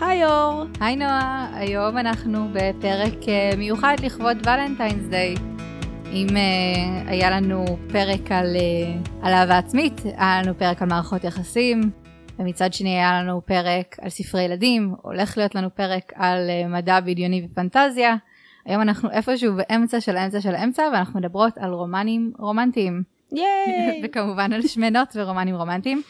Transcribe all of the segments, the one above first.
היי אור. היי נועה, היום אנחנו בפרק uh, מיוחד לכבוד ולנטיינס דיי. אם uh, היה לנו פרק על, uh, על אהבה עצמית, היה לנו פרק על מערכות יחסים, ומצד שני היה לנו פרק על ספרי ילדים, הולך להיות לנו פרק על uh, מדע בדיוני ופנטזיה. היום אנחנו איפשהו באמצע של האמצע של האמצע, ואנחנו מדברות על רומנים רומנטיים. ייי! וכמובן על שמנות ורומנים רומנטיים.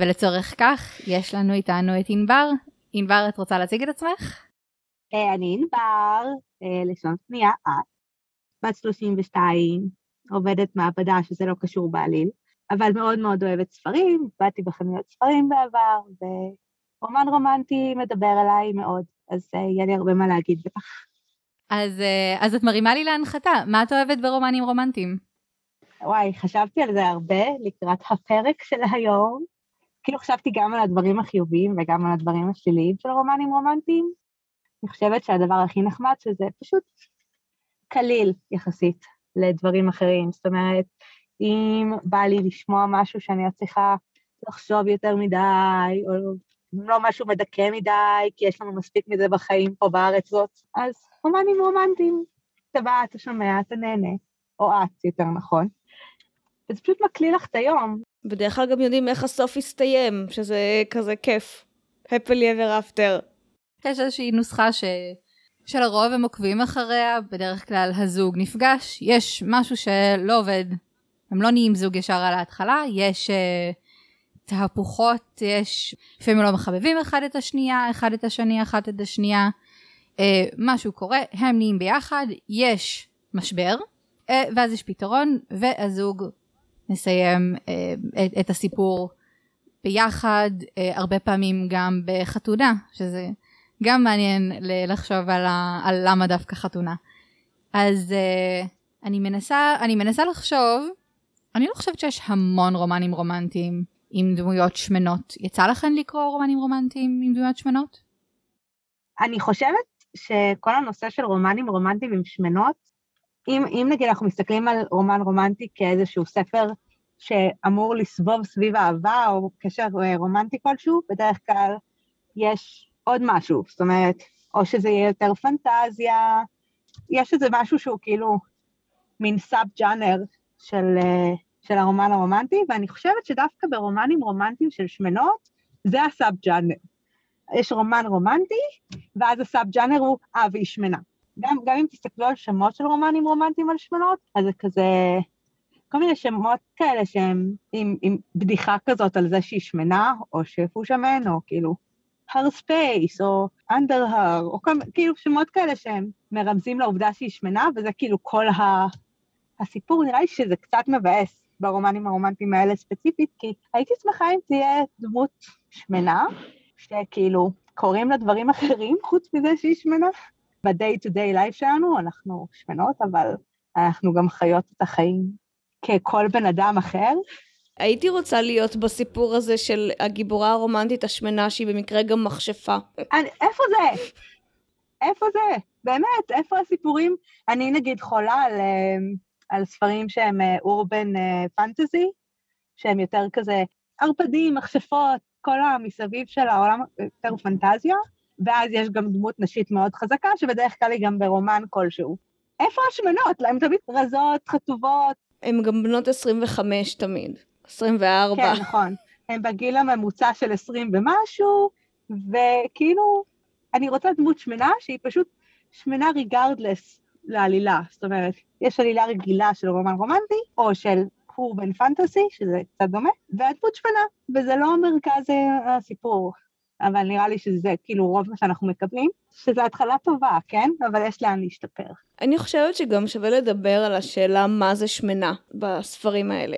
ולצורך כך, יש לנו איתנו את ענבר. ענבר, את רוצה להציג את עצמך? אה, אני ענבר, אה, לשון פנייה את, בת 32, עובדת מעבדה שזה לא קשור בעליל, אבל מאוד מאוד אוהבת ספרים, באתי בחנויות ספרים בעבר, ורומן רומנטי מדבר אליי מאוד, אז אה, יהיה לי הרבה מה להגיד בטח. אז, אז את מרימה לי להנחתה, מה את אוהבת ברומנים רומנטיים? וואי, חשבתי על זה הרבה לקראת הפרק של היום. כאילו חשבתי גם על הדברים החיוביים וגם על הדברים השליליים של רומנים רומנטיים. אני חושבת שהדבר הכי נחמד שזה פשוט קליל יחסית לדברים אחרים. זאת אומרת, אם בא לי לשמוע משהו שאני לא צריכה לחשוב יותר מדי, או לא משהו מדכא מדי, כי יש לנו מספיק מזה בחיים פה בארץ זאת, אז רומנים רומנטיים, אתה בא, אתה שומע, אתה נהנה, או את, יותר נכון. וזה פשוט מקליל לך את היום, בדרך כלל גם יודעים איך הסוף יסתיים, שזה כזה כיף. happily ever after. יש איזושהי נוסחה ש... שלרוב הם עוקבים אחריה, בדרך כלל הזוג נפגש, יש משהו שלא עובד, הם לא נהיים זוג ישר על ההתחלה, יש uh, תהפוכות, יש לפעמים לא מחבבים אחד את השנייה, אחד את השני, אחת את השנייה, uh, משהו קורה, הם נהיים ביחד, יש משבר, uh, ואז יש פתרון, והזוג נסיים אה, את, את הסיפור ביחד, אה, הרבה פעמים גם בחתונה, שזה גם מעניין לחשוב על, ה, על למה דווקא חתונה. אז אה, אני מנסה, אני מנסה לחשוב, אני לא חושבת שיש המון רומנים רומנטיים עם דמויות שמנות. יצא לכם לקרוא רומנים רומנטיים עם דמויות שמנות? אני חושבת שכל הנושא של רומנים רומנטיים עם שמנות, אם, אם נגיד אנחנו מסתכלים על רומן רומנטי כאיזשהו ספר שאמור לסבוב סביב אהבה או קשר אה, רומנטי כלשהו, בדרך כלל יש עוד משהו, זאת אומרת, או שזה יהיה יותר פנטזיה, יש איזה משהו שהוא כאילו מין סאב ג'אנר של, אה, של הרומן הרומנטי, ואני חושבת שדווקא ברומנים רומנטיים של שמנות, זה ה sub-genre. יש רומן רומנטי, ואז ה sub-genre הוא והיא שמנה. גם, גם אם תסתכלו על שמות של רומנים רומנטיים על שמנות, אז זה כזה כל מיני שמות כאלה שהם עם, עם בדיחה כזאת על זה שהיא שמנה, או she's fat, או כאילו her space, או under her, או כל, כאילו שמות כאלה שהם מרמזים לעובדה שהיא שמנה, וזה כאילו כל ה, הסיפור. נראה לי שזה קצת מבאס ברומנים הרומנטיים האלה ספציפית, כי הייתי שמחה אם תהיה דמות שמנה, שכאילו קוראים לה דברים אחרים חוץ מזה שהיא שמנה. ב-day to day life שלנו אנחנו שמנות, אבל אנחנו גם חיות את החיים ככל בן אדם אחר. הייתי רוצה להיות בסיפור הזה של הגיבורה הרומנטית השמנה שהיא במקרה גם מכשפה. אני, איפה זה? איפה זה? באמת, איפה הסיפורים? אני נגיד חולה על, אה, על ספרים שהם אורבן פנטזי, שהם יותר כזה ערפדים, מכשפות, כל המסביב של העולם יותר פנטזיה, ואז יש גם דמות נשית מאוד חזקה, שבדרך כלל היא גם ברומן כלשהו. איפה השמנות? הן תמיד רזות, חטובות, הן גם בנות 25 תמיד, 24. כן, נכון. הן בגיל הממוצע של 20 ומשהו, וכאילו, אני רוצה דמות שמנה שהיא פשוט שמנה ריגרדלס לעלילה. זאת אומרת, יש עלילה רגילה של רומן רומנטי, או של אורבן פנטסי, שזה קצת דומה, והדמות שמנה, וזה לא מרכז הסיפור. אבל נראה לי שזה כאילו רוב מה שאנחנו מקבלים, שזו התחלה טובה, כן? אבל יש לאן להשתפר. אני חושבת שגם שווה לדבר על השאלה מה זה שמנה בספרים האלה.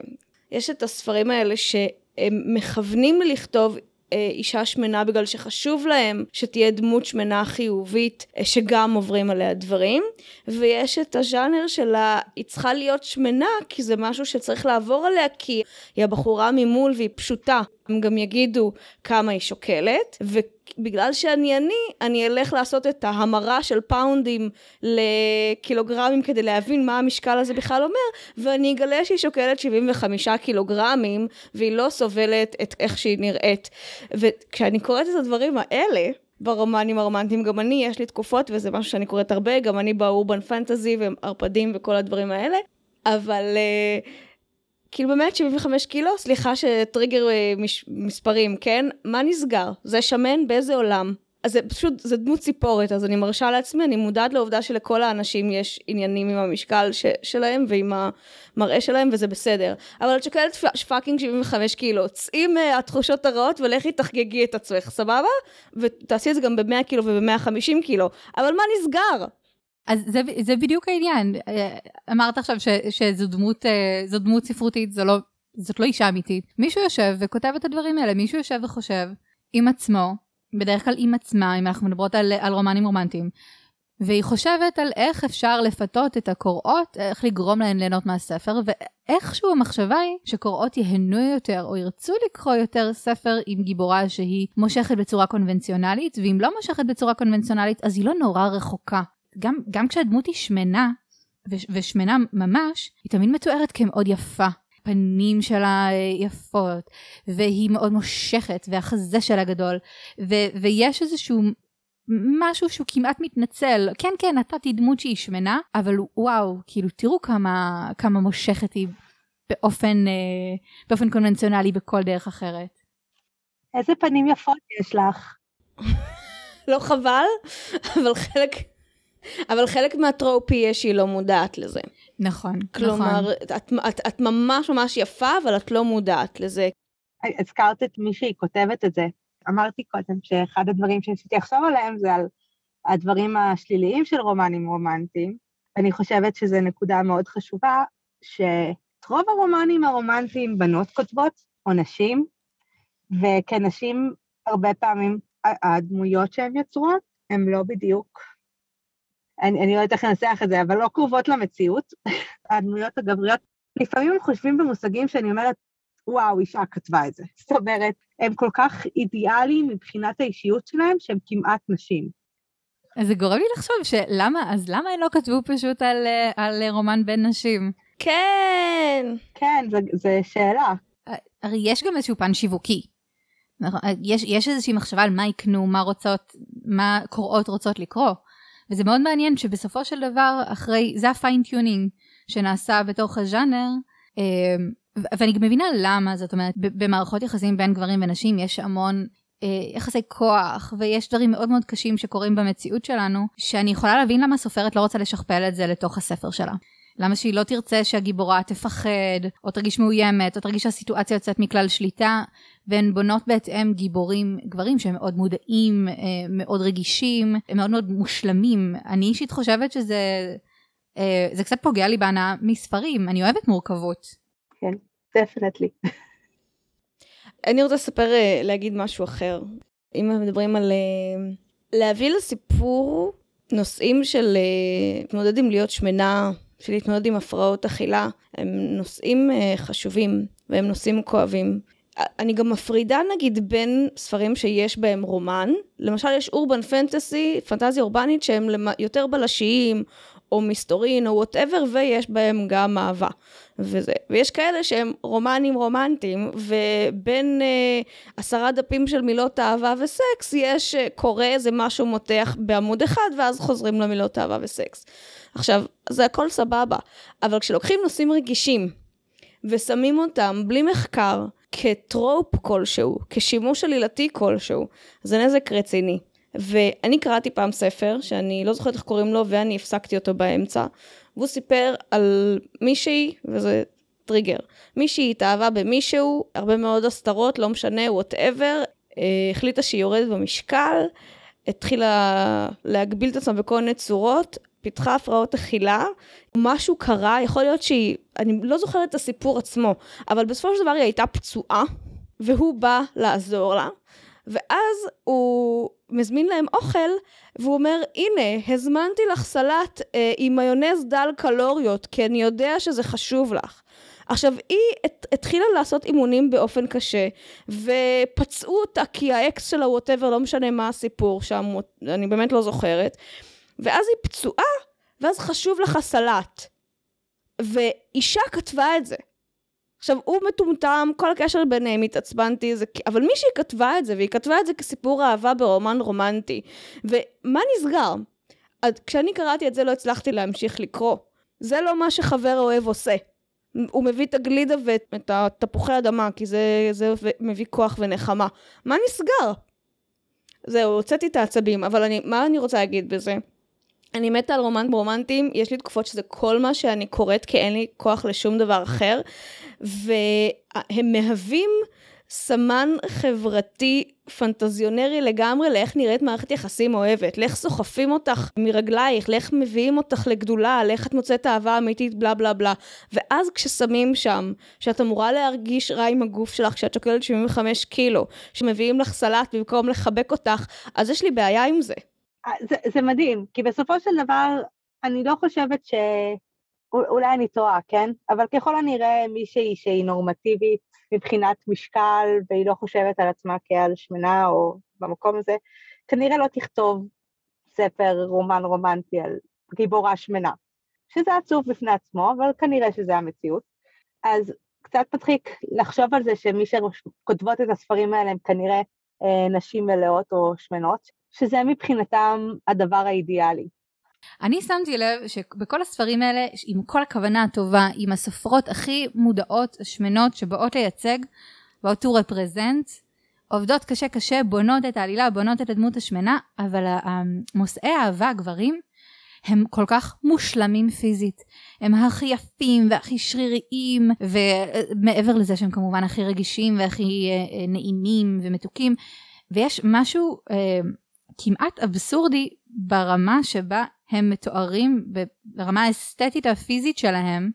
יש את הספרים האלה שהם מכוונים לכתוב אישה שמנה בגלל שחשוב להם שתהיה דמות שמנה חיובית אה, שגם עוברים עליה דברים. ויש את הז'אנר שלה היא צריכה להיות שמנה כי זה משהו שצריך לעבור עליה כי היא הבחורה ממול והיא פשוטה. הם גם יגידו כמה היא שוקלת ובגלל שאני אני אני אלך לעשות את ההמרה של פאונדים לקילוגרמים כדי להבין מה המשקל הזה בכלל אומר ואני אגלה שהיא שוקלת 75 קילוגרמים והיא לא סובלת את איך שהיא נראית. וכשאני קוראת את הדברים האלה, ברומנים הרומנטיים, גם אני, יש לי תקופות, וזה משהו שאני קוראת הרבה, גם אני ב urban fantasy וערפדים וכל הדברים האלה, אבל uh, כאילו באמת 75 קילו, סליחה שטריגר uh, מש, מספרים, כן? מה נסגר? זה שמן באיזה עולם? אז זה פשוט, זה דמות סיפורת, אז אני מרשה לעצמי, אני מודעת לעובדה שלכל האנשים יש עניינים עם המשקל ש, שלהם ועם המראה שלהם, וזה בסדר. אבל את שוקלת fucking 75 קילו, צאי מהתחושות הרעות ולכי תחגגי את עצמך, סבבה? ותעשי את זה גם ב-100 קילו וב-150 קילו, אבל מה נסגר? אז זה, זה בדיוק העניין. אמרת עכשיו ש, שזו דמות, זו דמות ספרותית, זו לא, זאת לא אישה אמיתית. מישהו יושב וכותב את הדברים האלה, מישהו יושב וחושב עם עצמו, בדרך כלל עם עצמה, אם אנחנו מדברות על, על רומנים רומנטיים. והיא חושבת על איך אפשר לפתות את הקוראות, איך לגרום להן ליהנות מהספר, ואיכשהו המחשבה היא שקוראות ייהנו יותר או ירצו לקרוא יותר ספר עם גיבורה שהיא מושכת בצורה קונבנציונלית, ואם לא מושכת בצורה קונבנציונלית אז היא לא נורא רחוקה. גם, גם כשהדמות היא שמנה, ושמנה ממש, היא תמיד מתוארת כמאוד יפה. הפנים שלה יפות, והיא מאוד מושכת, והחזה שלה גדול, ו- ויש איזשהו משהו שהוא כמעט מתנצל, כן כן נתתי דמות שהיא שמנה, אבל וואו, כאילו תראו כמה, כמה מושכת היא באופן, אה, באופן קונבנציונלי בכל דרך אחרת. איזה פנים יפות יש לך. לא חבל, אבל חלק, אבל חלק מהטרופי יש שהיא לא מודעת לזה. נכון, כלומר, נכון. את, את, את ממש ממש יפה, אבל את לא מודעת לזה. הזכרת את מי שהיא כותבת את זה. אמרתי קודם שאחד הדברים שניסיתי לחשוב עליהם זה על הדברים השליליים של רומנים רומנטיים. אני חושבת שזו נקודה מאוד חשובה, שאת רוב הרומנים הרומנטיים בנות כותבות, או נשים, וכנשים, הרבה פעמים הדמויות שהן יוצרות, הן לא בדיוק אני, אני לא יודעת איך לנסח את זה, אבל לא קרובות למציאות. הדמויות הגבריות, לפעמים הם חושבים במושגים שאני אומרת, וואו, אישה כתבה את זה. זאת אומרת, הם כל כך אידיאליים מבחינת האישיות שלהם, שהם כמעט נשים. אז זה גורם לי לחשוב שלמה, אז למה הם לא כתבו פשוט על, על רומן בין נשים? כן. כן, זו שאלה. הרי יש גם איזשהו פן שיווקי. יש, יש איזושהי מחשבה על מה יקנו, מה רוצות, מה קוראות רוצות לקרוא. וזה מאוד מעניין שבסופו של דבר אחרי זה ה fine-tuning שנעשה בתוך הז'אנר אמ, ואני גם מבינה למה זאת אומרת במערכות יחסים בין גברים ונשים יש המון אה, יחסי כוח ויש דברים מאוד מאוד קשים שקורים במציאות שלנו שאני יכולה להבין למה סופרת לא רוצה לשכפל את זה לתוך הספר שלה. למה שהיא לא תרצה שהגיבורה תפחד, או תרגיש מאוימת, או תרגיש שהסיטואציה יוצאת מכלל שליטה, והן בונות בהתאם גיבורים, גברים שהם מאוד מודעים, אה, מאוד רגישים, הם מאוד מאוד מושלמים. אני אישית חושבת שזה אה, זה קצת פוגע לי בהנאה מספרים, אני אוהבת מורכבות. כן, דפנטלי. אני רוצה לספר, אה, להגיד משהו אחר. אם מדברים על להביא לסיפור נושאים של להתמודד עם להיות שמנה, של להתמודד עם הפרעות אכילה, הם נושאים חשובים והם נושאים כואבים. אני גם מפרידה נגיד בין ספרים שיש בהם רומן, למשל יש urban fantasy, פנטזיה אורבנית שהם יותר בלשיים, או מסתורין, או whatever, ויש בהם גם אהבה. וזה. ויש כאלה שהם רומנים רומנטיים, ובין אה, עשרה דפים של מילות אהבה וסקס, יש, אה, קורה איזה משהו מותח בעמוד אחד, ואז חוזרים למילות אהבה וסקס. עכשיו, זה הכל סבבה, אבל כשלוקחים נושאים רגישים, ושמים אותם בלי מחקר, כ trope כלשהו, כשימוש עלילתי כלשהו, זה נזק רציני. ואני קראתי פעם ספר, שאני לא זוכרת איך קוראים לו, ואני הפסקתי אותו באמצע, והוא סיפר על מישהי, וזה טריגר, מישהי התאהבה במישהו, הרבה מאוד הסתרות, לא משנה, whatever, אה, החליטה שהיא יורדת במשקל, התחילה להגביל את עצמה בכל מיני צורות, פיתחה הפרעות אכילה, משהו קרה, יכול להיות שהיא, אני לא זוכרת את הסיפור עצמו, אבל בסופו של דבר היא הייתה פצועה, והוא בא לעזור לה, ואז הוא מזמין להם אוכל, והוא אומר, הנה, הזמנתי לך סלט אה, עם מיונז דל קלוריות, כי אני יודע שזה חשוב לך. עכשיו, היא הת, התחילה לעשות אימונים באופן קשה, ופצעו אותה כי האקס שלה, ווטאבר, לא משנה מה הסיפור שם, אני באמת לא זוכרת. ואז היא פצועה, ואז חשוב לך סלט. ואישה כתבה את זה. עכשיו, הוא מטומטם, כל הקשר ביניהם התעצבנתי, זה... אבל מישהי כתבה את זה, והיא כתבה את זה כסיפור אהבה ברומן רומנטי. ומה נסגר? עד, כשאני קראתי את זה לא הצלחתי להמשיך לקרוא. זה לא מה שחבר אוהב עושה. הוא מביא את הגלידה ואת התפוחי אדמה, כי זה, זה מביא כוח ונחמה. מה נסגר? זהו, הוצאתי את העצבים, אבל אני, מה אני רוצה להגיד בזה? אני מתה על רומנט רומנטיים, יש לי תקופות שזה כל מה שאני קוראת, כי אין לי כוח לשום דבר אחר, והם מהווים סמן חברתי פנטזיונרי לגמרי לאיך נראית מערכת יחסים אוהבת, לאיך סוחפים אותך מרגלייך, לאיך מביאים אותך לגדולה, לאיך את מוצאת אהבה אמיתית, בלה בלה בלה. ואז כששמים שם, שאת אמורה להרגיש רע עם הגוף שלך, כשאת שוקלת 75 קילו, שמביאים לך סלט במקום לחבק אותך, אז יש לי בעיה עם זה. אה, זה, זה מדהים, כי בסופו של דבר, אני לא חושבת ש... אולי אני טועה, כן? אבל ככל הנראה מישהי שהיא נורמטיבית מבחינת משקל והיא לא חושבת על עצמה כעל שמנה או במקום הזה, כנראה לא תכתוב ספר רומן רומנטי על גיבורה שמנה, שזה עצוב בפני עצמו, אבל כנראה שזה המציאות. אז קצת מצחיק לחשוב על זה שמי שכותבות את הספרים האלה הם כנראה אה, נשים מלאות או שמנות, שזה מבחינתם הדבר האידיאלי. אני שמתי לב שבכל הספרים האלה, עם כל הכוונה הטובה, עם הסופרות הכי מודעות, שמנות, שבאות לייצג, באות to represent, עובדות קשה קשה, בונות את העלילה, בונות את הדמות השמנה, אבל מושאי האהבה, הגברים, הם כל כך מושלמים פיזית. הם הכי יפים והכי שריריים, ומעבר לזה שהם כמובן הכי רגישים והכי אה, אה, נעימים ומתוקים. ויש משהו אה, כמעט אבסורדי ברמה שבה הם מתוארים ברמה האסתטית הפיזית שלהם,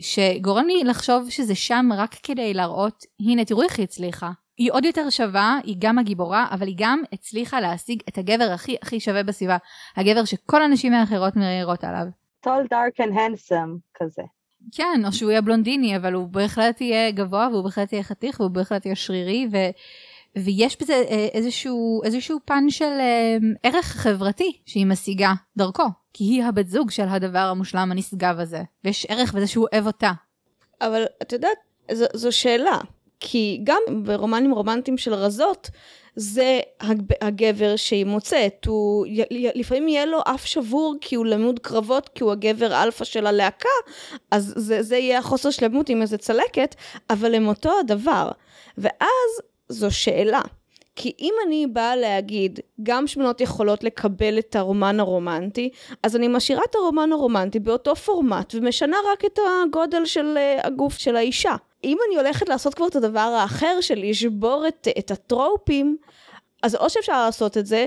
שגורם לי לחשוב שזה שם רק כדי להראות, הנה תראו איך היא הצליחה. היא עוד יותר שווה, היא גם הגיבורה, אבל היא גם הצליחה להשיג את הגבר הכי הכי שווה בסביבה. הגבר שכל הנשים האחרות מריירות עליו. tall, dark and handsome כזה. כן, או שהוא יהיה בלונדיני, אבל הוא בהחלט יהיה גבוה, והוא בהחלט יהיה חתיך, והוא בהחלט יהיה שרירי, ו... ויש בזה אה, איזשהו, איזשהו פן של אה, ערך חברתי שהיא משיגה דרכו, כי היא הבת זוג של הדבר המושלם הנשגב הזה, ויש ערך בזה שהוא אוהב אותה. אבל את יודעת, זו, זו שאלה, כי גם ברומנים רומנטיים של רזות, זה הגבר שהיא מוצאת, הוא לפעמים יהיה לו אף שבור כי הוא למוד קרבות, כי הוא הגבר אלפא של הלהקה, אז זה, זה יהיה החוסר שלמות עם איזה צלקת, אבל הם אותו הדבר. ואז זו שאלה. כי אם אני באה להגיד, גם שמנות יכולות לקבל את הרומן הרומנטי, אז אני משאירה את הרומן הרומנטי באותו פורמט, ומשנה רק את הגודל של uh, הגוף של האישה. אם אני הולכת לעשות כבר את הדבר האחר של לשבור את, את הטרופים, אז או שאפשר לעשות את זה,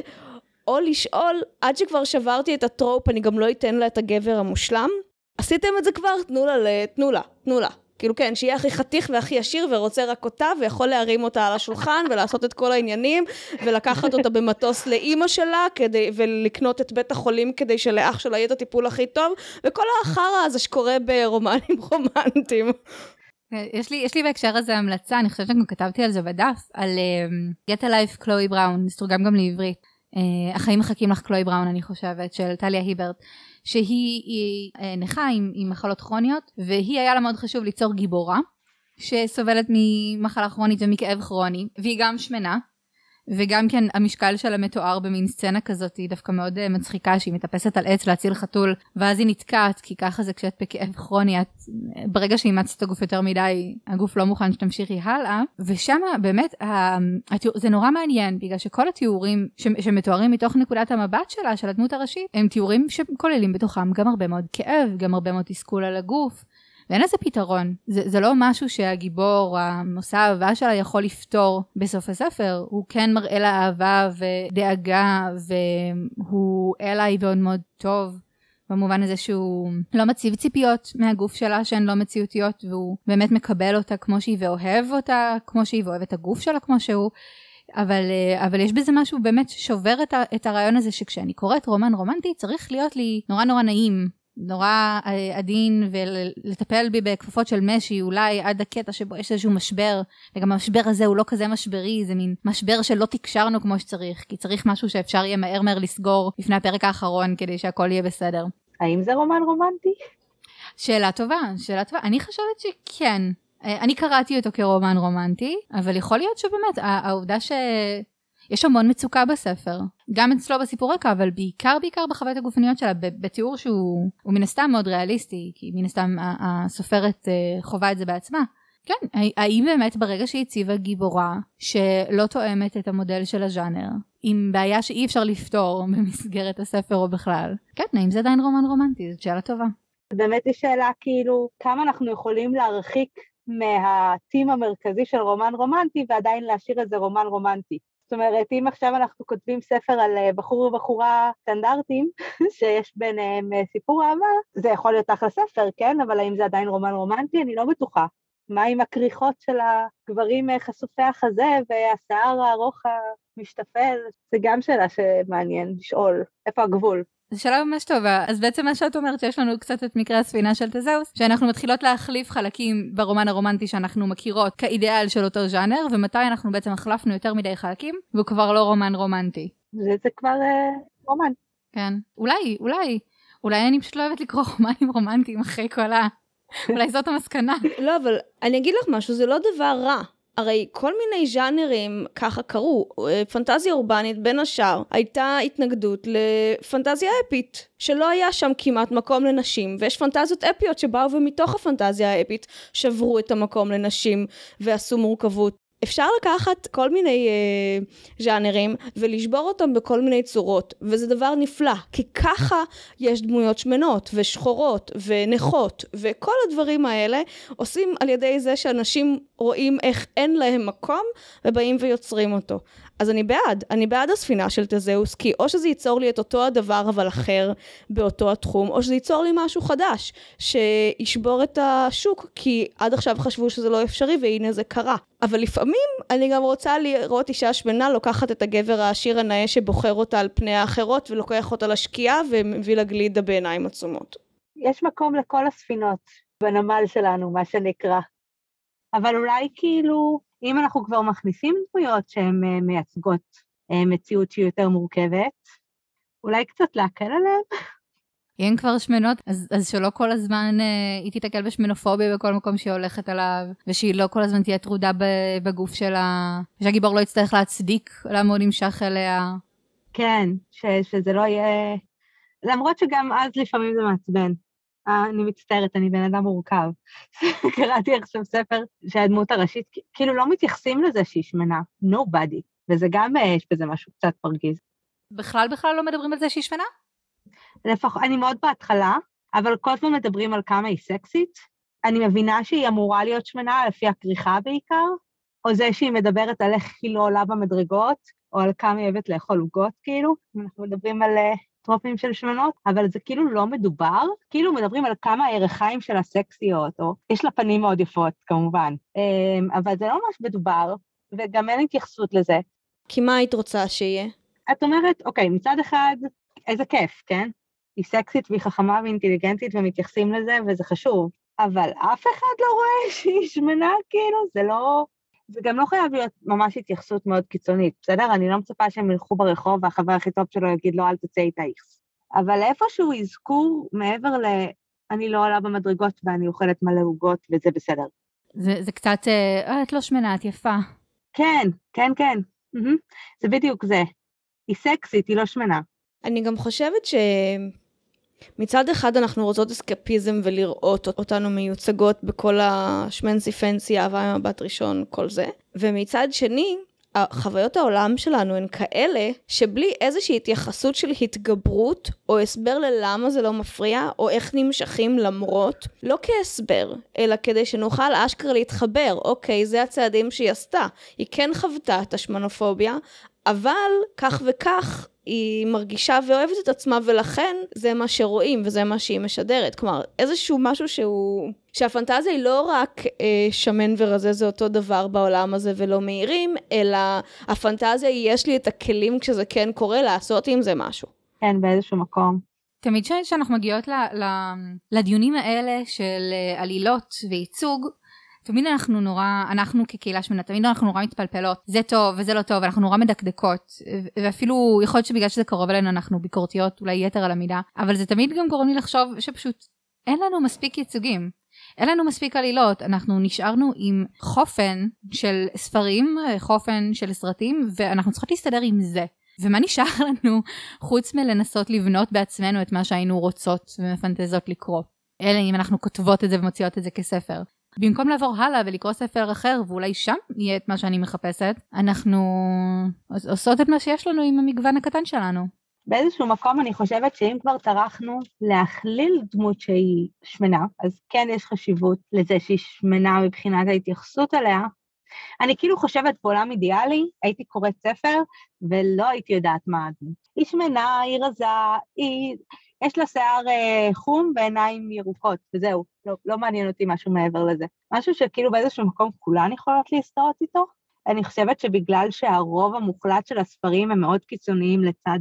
או לשאול, עד שכבר שברתי את הטרופ, אני גם לא אתן לה את הגבר המושלם? עשיתם את זה כבר? תנו לה, תנו לה, תנו לה. כאילו כן, שיהיה הכי חתיך והכי עשיר ורוצה רק אותה ויכול להרים אותה על השולחן ולעשות את כל העניינים ולקחת אותה במטוס לאימא שלה כדי, ולקנות את בית החולים כדי שלאח שלה יהיה את הטיפול הכי טוב וכל החרא הזה שקורה ברומנים רומנטיים. יש לי, יש לי בהקשר הזה המלצה, אני חושבת שגם כתבתי על זה בדף, על uh, Get a Life קלואי בראון, זה גם לעברית. Uh, החיים מחכים לך קלואי בראון אני חושבת, של טליה היברט. שהיא היא, אה, נכה עם, עם מחלות כרוניות והיא היה לה מאוד חשוב ליצור גיבורה שסובלת ממחלה כרונית ומכאב כרוני והיא גם שמנה וגם כן המשקל שלה מתואר במין סצנה כזאת היא דווקא מאוד uh, מצחיקה שהיא מטפסת על עץ להציל חתול ואז היא נתקעת כי ככה זה כשאת בכאב כרוני את ברגע שאימצת את הגוף יותר מדי הגוף לא מוכן שתמשיכי הלאה. ושם באמת זה נורא מעניין בגלל שכל התיאורים שמתוארים מתוך נקודת המבט שלה של הדמות הראשית הם תיאורים שכוללים בתוכם גם הרבה מאוד כאב גם הרבה מאוד תסכול על הגוף ואין לזה פתרון. זה, זה לא משהו שהגיבור, המושא האהבה שלה יכול לפתור בסוף הספר. הוא כן מראה לה אהבה ודאגה, והוא אליי מאוד מאוד טוב. במובן הזה שהוא לא מציב ציפיות מהגוף שלה שהן לא מציאותיות והוא באמת מקבל אותה כמו שהיא ואוהב אותה כמו שהיא ואוהב את הגוף שלה כמו שהוא אבל, אבל יש בזה משהו באמת ששובר את, ה, את הרעיון הזה שכשאני קוראת רומן רומנטי צריך להיות לי נורא נורא נעים נורא אה, עדין ולטפל בי בכפפות של משי אולי עד הקטע שבו יש איזשהו משבר וגם המשבר הזה הוא לא כזה משברי זה מין משבר שלא תקשרנו כמו שצריך כי צריך משהו שאפשר יהיה מהר מהר לסגור לפני הפרק האחרון כדי שהכל יהיה בסדר. האם זה רומן רומנטי? שאלה טובה שאלה טובה אני חושבת שכן אה, אני קראתי אותו כרומן רומנטי, אבל יכול להיות שבאמת העובדה ש... יש המון מצוקה בספר, גם אצלו בסיפור רקע, אבל בעיקר בעיקר בחוויות הגופניות שלה, בתיאור שהוא מן הסתם מאוד ריאליסטי, כי מן הסתם הסופרת אה, חווה את זה בעצמה. כן, האם באמת ברגע שהיא הציבה גיבורה שלא תואמת את המודל של הז'אנר, עם בעיה שאי אפשר לפתור במסגרת הספר או בכלל, כן, האם זה עדיין רומן רומנטי? זאת שאלה טובה. באמת היא שאלה כאילו, כמה אנחנו יכולים להרחיק מהטים המרכזי של רומן רומנטי ועדיין להשאיר איזה רומן רומנטי. זאת אומרת, אם עכשיו אנחנו כותבים ספר על אה, בחור ובחורה סטנדרטים, שיש ביניהם אה, סיפור אהבה, זה יכול להיות אחלה ספר, כן? אבל האם זה עדיין רומן רומנטי? אני לא בטוחה. מה עם הכריכות של הגברים אה, חשופי החזה והשיער הארוך המשתפל? זה גם שאלה שמעניין לשאול, איפה הגבול? זו שאלה ממש טובה. אז בעצם מה שאת אומרת, שיש לנו קצת את מקרה הספינה של תזהוס, שאנחנו מתחילות להחליף חלקים ברומן הרומנטי שאנחנו מכירות כאידיאל של אותו ז'אנר, ומתי אנחנו בעצם החלפנו יותר מדי חלקים, והוא כבר לא רומן רומנטי. זה, זה כבר אה, רומן. כן. אולי, אולי. אולי אני פשוט לא אוהבת לקרוא רומנים רומנטיים אחרי כל ה... אולי זאת המסקנה. לא, אבל אני אגיד לך משהו, זה לא דבר רע. הרי כל מיני ז'אנרים ככה קרו. פנטזיה אורבנית, בין השאר, הייתה התנגדות לפנטזיה אפית, שלא היה שם כמעט מקום לנשים, ויש פנטזיות אפיות שבאו ומתוך הפנטזיה האפית שברו את המקום לנשים ועשו מורכבות. אפשר לקחת כל מיני אה, ז'אנרים ולשבור אותם בכל מיני צורות, וזה דבר נפלא, כי ככה יש דמויות שמנות ושחורות ונכות, וכל הדברים האלה עושים על ידי זה שאנשים רואים איך אין להם מקום ובאים ויוצרים אותו. אז אני בעד, אני בעד הספינה של תזהוס, כי או שזה ייצור לי את אותו הדבר אבל אחר באותו התחום, או שזה ייצור לי משהו חדש, שישבור את השוק, כי עד עכשיו חשבו שזה לא אפשרי והנה זה קרה. אבל לפעמים אני גם רוצה לראות אישה שמנה לוקחת את הגבר העשיר הנאה שבוחר אותה על פני האחרות ולוקח אותה לשקיעה ומביא לה גלידה בעיניים עצומות. יש מקום לכל הספינות בנמל שלנו, מה שנקרא. אבל אולי כאילו אם אנחנו כבר מכניסים דמויות שהן אה, מייצגות אה, מציאות שהיא יותר מורכבת, אולי קצת להקל עליהן? אם כבר שמנות, אז, אז שלא כל הזמן אה, היא תיתקל בשמנופוביה בכל מקום שהיא הולכת עליו, ושהיא לא כל הזמן תהיה טרודה בגוף שלה, ושהגיבור לא יצטרך להצדיק למה הוא נמשך אליה. כן, ש, שזה לא יהיה... למרות שגם אז לפעמים זה מעצבן. אני מצטערת, אני בן אדם מורכב. קראתי עכשיו ספר שהדמות הראשית, כאילו לא מתייחסים לזה שהיא שמנה, nobody, וזה גם, אה, יש בזה משהו קצת מרגיז. בכלל בכלל לא מדברים על זה שהיא שמנה? לפחות, אני מאוד בהתחלה, אבל כל הזמן מדברים על כמה היא סקסית. אני מבינה שהיא אמורה להיות שמנה לפי הכריכה בעיקר, או זה שהיא מדברת על איך היא לא עולה במדרגות, או על כמה היא אוהבת לאכול עוגות, כאילו. אנחנו מדברים על אה, טרופים של שמנות, אבל זה כאילו לא מדובר, כאילו מדברים על כמה הירכיים של הסקסיות, או יש לה פנים מאוד יפות כמובן, אמ, אבל זה לא ממש מדובר, וגם אין התייחסות לזה. כי מה היית רוצה שיהיה? את אומרת, אוקיי, מצד אחד, איזה כיף, כן? היא סקסית והיא חכמה ואינטליגנטית ומתייחסים לזה, וזה חשוב. אבל אף אחד לא רואה שהיא שמנה, כאילו, זה לא... זה גם לא חייב להיות ממש התייחסות מאוד קיצונית, בסדר? אני לא מצפה שהם ילכו ברחוב והחבר הכי טוב שלו יגיד לו, אל תצא איתה איכס. אבל איפשהו אזכור מעבר ל... אני לא עולה במדרגות ואני אוכלת מלא עוגות וזה בסדר. זה, זה קצת, אה, את לא שמנה, את יפה. כן, כן, כן. זה בדיוק זה. היא סקסית, היא לא שמנה. אני גם חושבת ש... מצד אחד אנחנו רוצות אסקפיזם ולראות אותנו מיוצגות בכל השמנזי פנסי, אהבה ממבט ראשון, כל זה. ומצד שני, חוויות העולם שלנו הן כאלה שבלי איזושהי התייחסות של התגברות או הסבר ללמה זה לא מפריע או איך נמשכים למרות, לא כהסבר, אלא כדי שנוכל אשכרה להתחבר, אוקיי, זה הצעדים שהיא עשתה. היא כן חוותה את השמנופוביה, אבל כך וכך היא מרגישה ואוהבת את עצמה ולכן זה מה שרואים וזה מה שהיא משדרת. כלומר, איזשהו משהו שהוא... שהפנטזיה היא לא רק אה, שמן ורזה זה אותו דבר בעולם הזה ולא מהירים, אלא הפנטזיה היא יש לי את הכלים כשזה כן קורה לעשות עם זה משהו. כן, באיזשהו מקום. תמיד כשאנחנו מגיעות ל, ל, לדיונים האלה של אה, עלילות וייצוג, תמיד אנחנו נורא, אנחנו כקהילה שמנה, תמיד אנחנו נורא מתפלפלות, זה טוב וזה לא טוב, אנחנו נורא מדקדקות, ואפילו יכול להיות שבגלל שזה קרוב אלינו אנחנו ביקורתיות אולי יתר על המידה, אבל זה תמיד גם גורם לי לחשוב שפשוט אין לנו מספיק ייצוגים. אין לנו מספיק עלילות, אנחנו נשארנו עם חופן של ספרים, חופן של סרטים, ואנחנו צריכות להסתדר עם זה. ומה נשאר לנו חוץ מלנסות לבנות בעצמנו את מה שהיינו רוצות ומפנטזות לקרוא? אלא אם אנחנו כותבות את זה ומוציאות את זה כספר. במקום לעבור הלאה ולקרוא ספר אחר ואולי שם יהיה את מה שאני מחפשת, אנחנו עושות את מה שיש לנו עם המגוון הקטן שלנו. באיזשהו מקום אני חושבת שאם כבר טרחנו להכליל דמות שהיא שמנה, אז כן יש חשיבות לזה שהיא שמנה מבחינת ההתייחסות אליה. אני כאילו חושבת בעולם אידיאלי, הייתי קוראת ספר ולא הייתי יודעת מה הדמות. היא שמנה, היא רזה, היא... יש לה שיער אה, חום ועיניים ירוקות, וזהו, לא, לא מעניין אותי משהו מעבר לזה. משהו שכאילו באיזשהו מקום כולן יכולות להסתרות איתו. אני חושבת שבגלל שהרוב המוחלט של הספרים הם מאוד קיצוניים לצד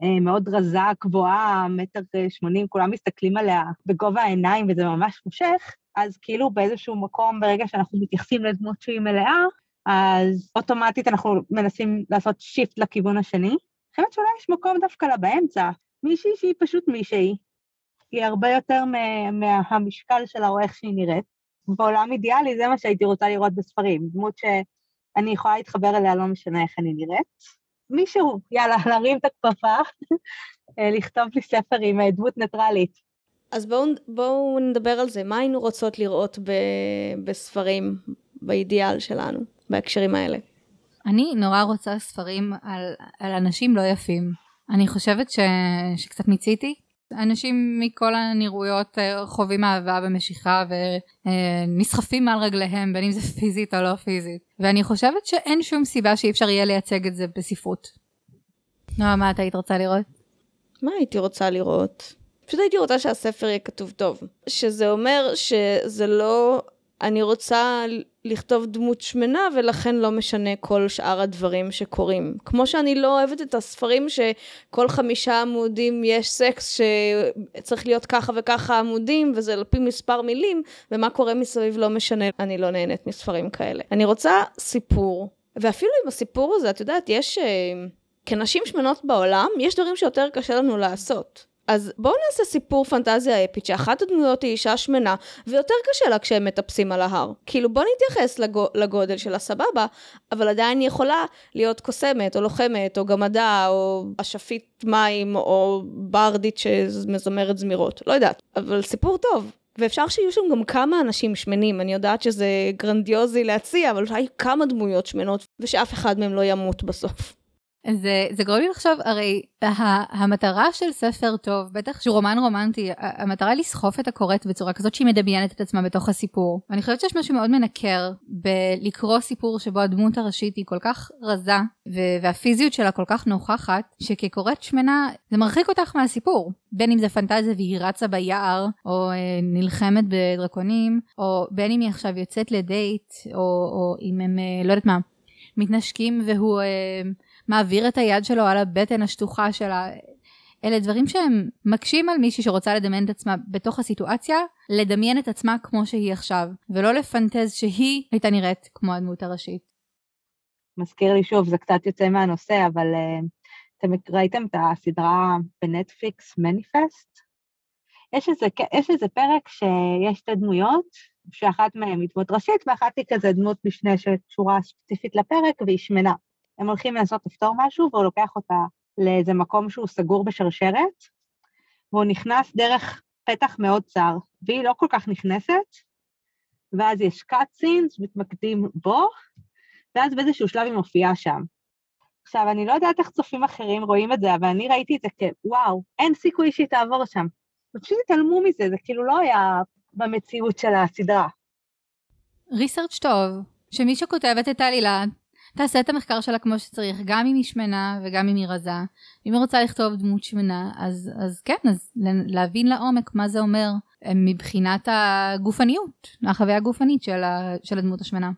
המאוד אה, רזה, גבוהה, מטר שמונים, כולם מסתכלים עליה בגובה העיניים וזה ממש מושך, אז כאילו באיזשהו מקום, ברגע שאנחנו מתייחסים לדמות שהיא מלאה, אז אוטומטית אנחנו מנסים לעשות שיפט לכיוון השני. אני חושבת שאולי יש מקום דווקא לה באמצע, מישהי שהיא פשוט מישהי, היא הרבה יותר מהמשקל שלה או איך שהיא נראית. בעולם אידיאלי זה מה שהייתי רוצה לראות בספרים, דמות שאני יכולה להתחבר אליה לא משנה איך אני נראית. מישהו, יאללה, להרים את הכפפה, לכתוב לי ספר עם אה, דמות ניטרלית. אז בואו בוא נדבר על זה, מה היינו רוצות לראות ב, בספרים, באידיאל שלנו, בהקשרים האלה? אני נורא רוצה ספרים על, על אנשים לא יפים. אני חושבת ש... שקצת מיציתי. אנשים מכל הנראויות אה, חווים אהבה ומשיכה ונסחפים מעל רגליהם בין אם זה פיזית או לא פיזית ואני חושבת שאין שום סיבה שאי אפשר יהיה לייצג את זה בספרות. נועה מה את היית רוצה לראות? מה הייתי רוצה לראות? פשוט הייתי רוצה שהספר יהיה כתוב טוב. שזה אומר שזה לא אני רוצה לכתוב דמות שמנה ולכן לא משנה כל שאר הדברים שקורים. כמו שאני לא אוהבת את הספרים שכל חמישה עמודים יש סקס שצריך להיות ככה וככה עמודים וזה על פי מספר מילים ומה קורה מסביב לא משנה, אני לא נהנית מספרים כאלה. אני רוצה סיפור, ואפילו עם הסיפור הזה, את יודעת, יש... אה, כנשים שמנות בעולם, יש דברים שיותר קשה לנו לעשות. אז בואו נעשה סיפור פנטזיה אפית שאחת הדמויות היא אישה שמנה ויותר קשה לה כשהם מטפסים על ההר. כאילו בואו נתייחס לגו, לגודל של הסבבה, אבל עדיין היא יכולה להיות קוסמת או לוחמת או גמדה או אשפית מים או ברדית שמזמרת זמירות, לא יודעת, אבל סיפור טוב. ואפשר שיהיו שם גם כמה אנשים שמנים, אני יודעת שזה גרנדיוזי להציע, אבל אולי כמה דמויות שמנות ושאף אחד מהם לא ימות בסוף. זה, זה גורם לי לחשוב, הרי המטרה של ספר טוב, בטח שהוא רומן רומנטי, המטרה היא לסחוף את הקוראת בצורה כזאת שהיא מדמיינת את עצמה בתוך הסיפור. ואני חושבת שיש משהו מאוד מנקר בלקרוא סיפור שבו הדמות הראשית היא כל כך רזה, והפיזיות שלה כל כך נוכחת, שכקוראת שמנה זה מרחיק אותך מהסיפור. בין אם זה פנטזיה והיא רצה ביער, או אה, נלחמת בדרקונים, או בין אם היא עכשיו יוצאת לדייט, או, או אם הם, אה, לא יודעת מה, מתנשקים והוא... אה, מעביר את היד שלו על הבטן השטוחה שלה. אלה דברים שהם מקשים על מישהי שרוצה לדמיין את עצמה בתוך הסיטואציה, לדמיין את עצמה כמו שהיא עכשיו, ולא לפנטז שהיא הייתה נראית כמו הדמות הראשית. מזכיר לי שוב, זה קצת יוצא מהנושא, אבל uh, אתם ראיתם את הסדרה בנטפליקס, מניפסט? יש איזה, יש איזה פרק שיש שתי דמויות, שאחת מהן היא דמות ראשית ואחת היא כזה דמות משנה שקשורה ספציפית לפרק והיא שמנה. הם הולכים לנסות לפתור משהו, והוא לוקח אותה לאיזה מקום שהוא סגור בשרשרת, והוא נכנס דרך פתח מאוד צר, והיא לא כל כך נכנסת, ואז יש קאטסינס, מתמקדים בו, ואז באיזשהו שלב היא מופיעה שם. עכשיו, אני לא יודעת איך צופים אחרים רואים את זה, אבל אני ראיתי את זה כוואו, אין סיכוי שהיא תעבור שם. ופשוט התעלמו מזה, זה כאילו לא היה במציאות של הסדרה. ריסרצ' טוב, שמי שכותבת את העלילה תעשה את המחקר שלה כמו שצריך, גם אם היא שמנה וגם אם היא רזה. אם היא רוצה לכתוב דמות שמנה, אז, אז כן, אז להבין לעומק מה זה אומר אה, מבחינת הגופניות, החוויה הגופנית של, ה, של הדמות השמנה.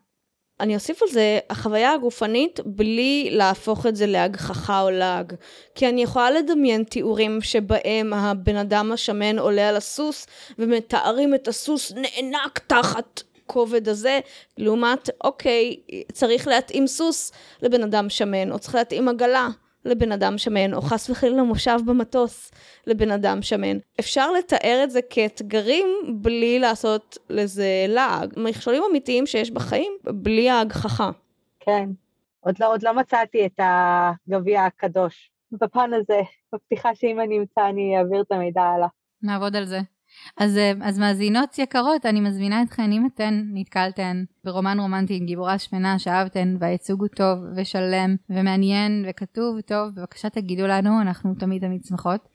אני אוסיף על זה, החוויה הגופנית בלי להפוך את זה להגחכה או לעג. כי אני יכולה לדמיין תיאורים שבהם הבן אדם השמן עולה על הסוס ומתארים את הסוס נאנק תחת הכובד הזה, לעומת, אוקיי, צריך להתאים סוס לבן אדם שמן, או צריך להתאים עגלה לבן אדם שמן, או חס וחלילה מושב במטוס לבן אדם שמן. אפשר לתאר את זה כאתגרים בלי לעשות לזה לעג. מכשולים אמיתיים שיש בחיים בלי ההגחכה. כן. עוד לא, עוד לא מצאתי את הגביע הקדוש. בפן הזה, מבטיחה שאם אני אמצא אני אעביר את המידע הלאה. נעבוד על זה. אז, אה, אז מאזינות יקרות, אני מזמינה אתכן, אם אתן נתקלתן ברומן רומנטי עם גיבורה שמנה שאהבתן והייצוג הוא טוב ושלם ומעניין וכתוב טוב, בבקשה תגידו לנו, אנחנו תמיד תמיד שמחות.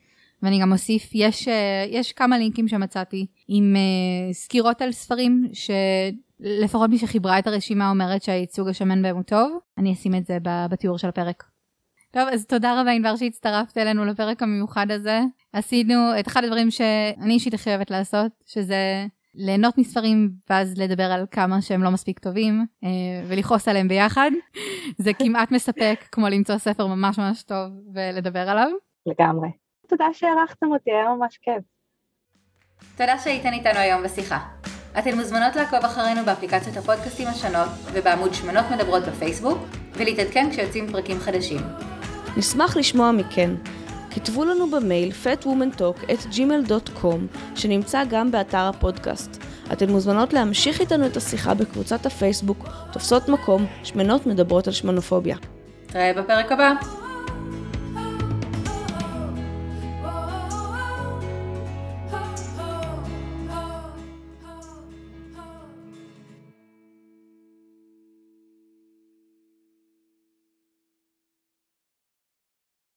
ואני גם אוסיף, יש, אה, יש כמה לינקים שמצאתי עם uh, סקירות על ספרים שלפחות מי שחיברה את הרשימה אומרת שהייצוג השמן בהם הוא טוב, אני אשים את זה בתיאור של הפרק. טוב, אז תודה רבה ענבר שהצטרפת אלינו לפרק המיוחד הזה. עשינו את אחד הדברים שאני אישית הכי אוהבת לעשות, שזה ליהנות מספרים ואז לדבר על כמה שהם לא מספיק טובים אה, ולכעוס עליהם ביחד. זה כמעט מספק כמו למצוא ספר ממש ממש טוב ולדבר עליו. לגמרי. תודה שהערכתם אותי, היה ממש כיף. תודה שהייתן איתנו היום בשיחה. אתן מוזמנות לעקוב אחרינו באפליקציות הפודקאסטים השונות ובעמוד שמנות מדברות בפייסבוק ולהתעדכן כשיוצאים פרקים חדשים. נשמח לשמוע מכן. כתבו לנו במייל fatwomantalk@gmail.com שנמצא גם באתר הפודקאסט. אתן מוזמנות להמשיך איתנו את השיחה בקבוצת הפייסבוק תופסות מקום שמנות מדברות על שמנופוביה. נתראה בפרק הבא.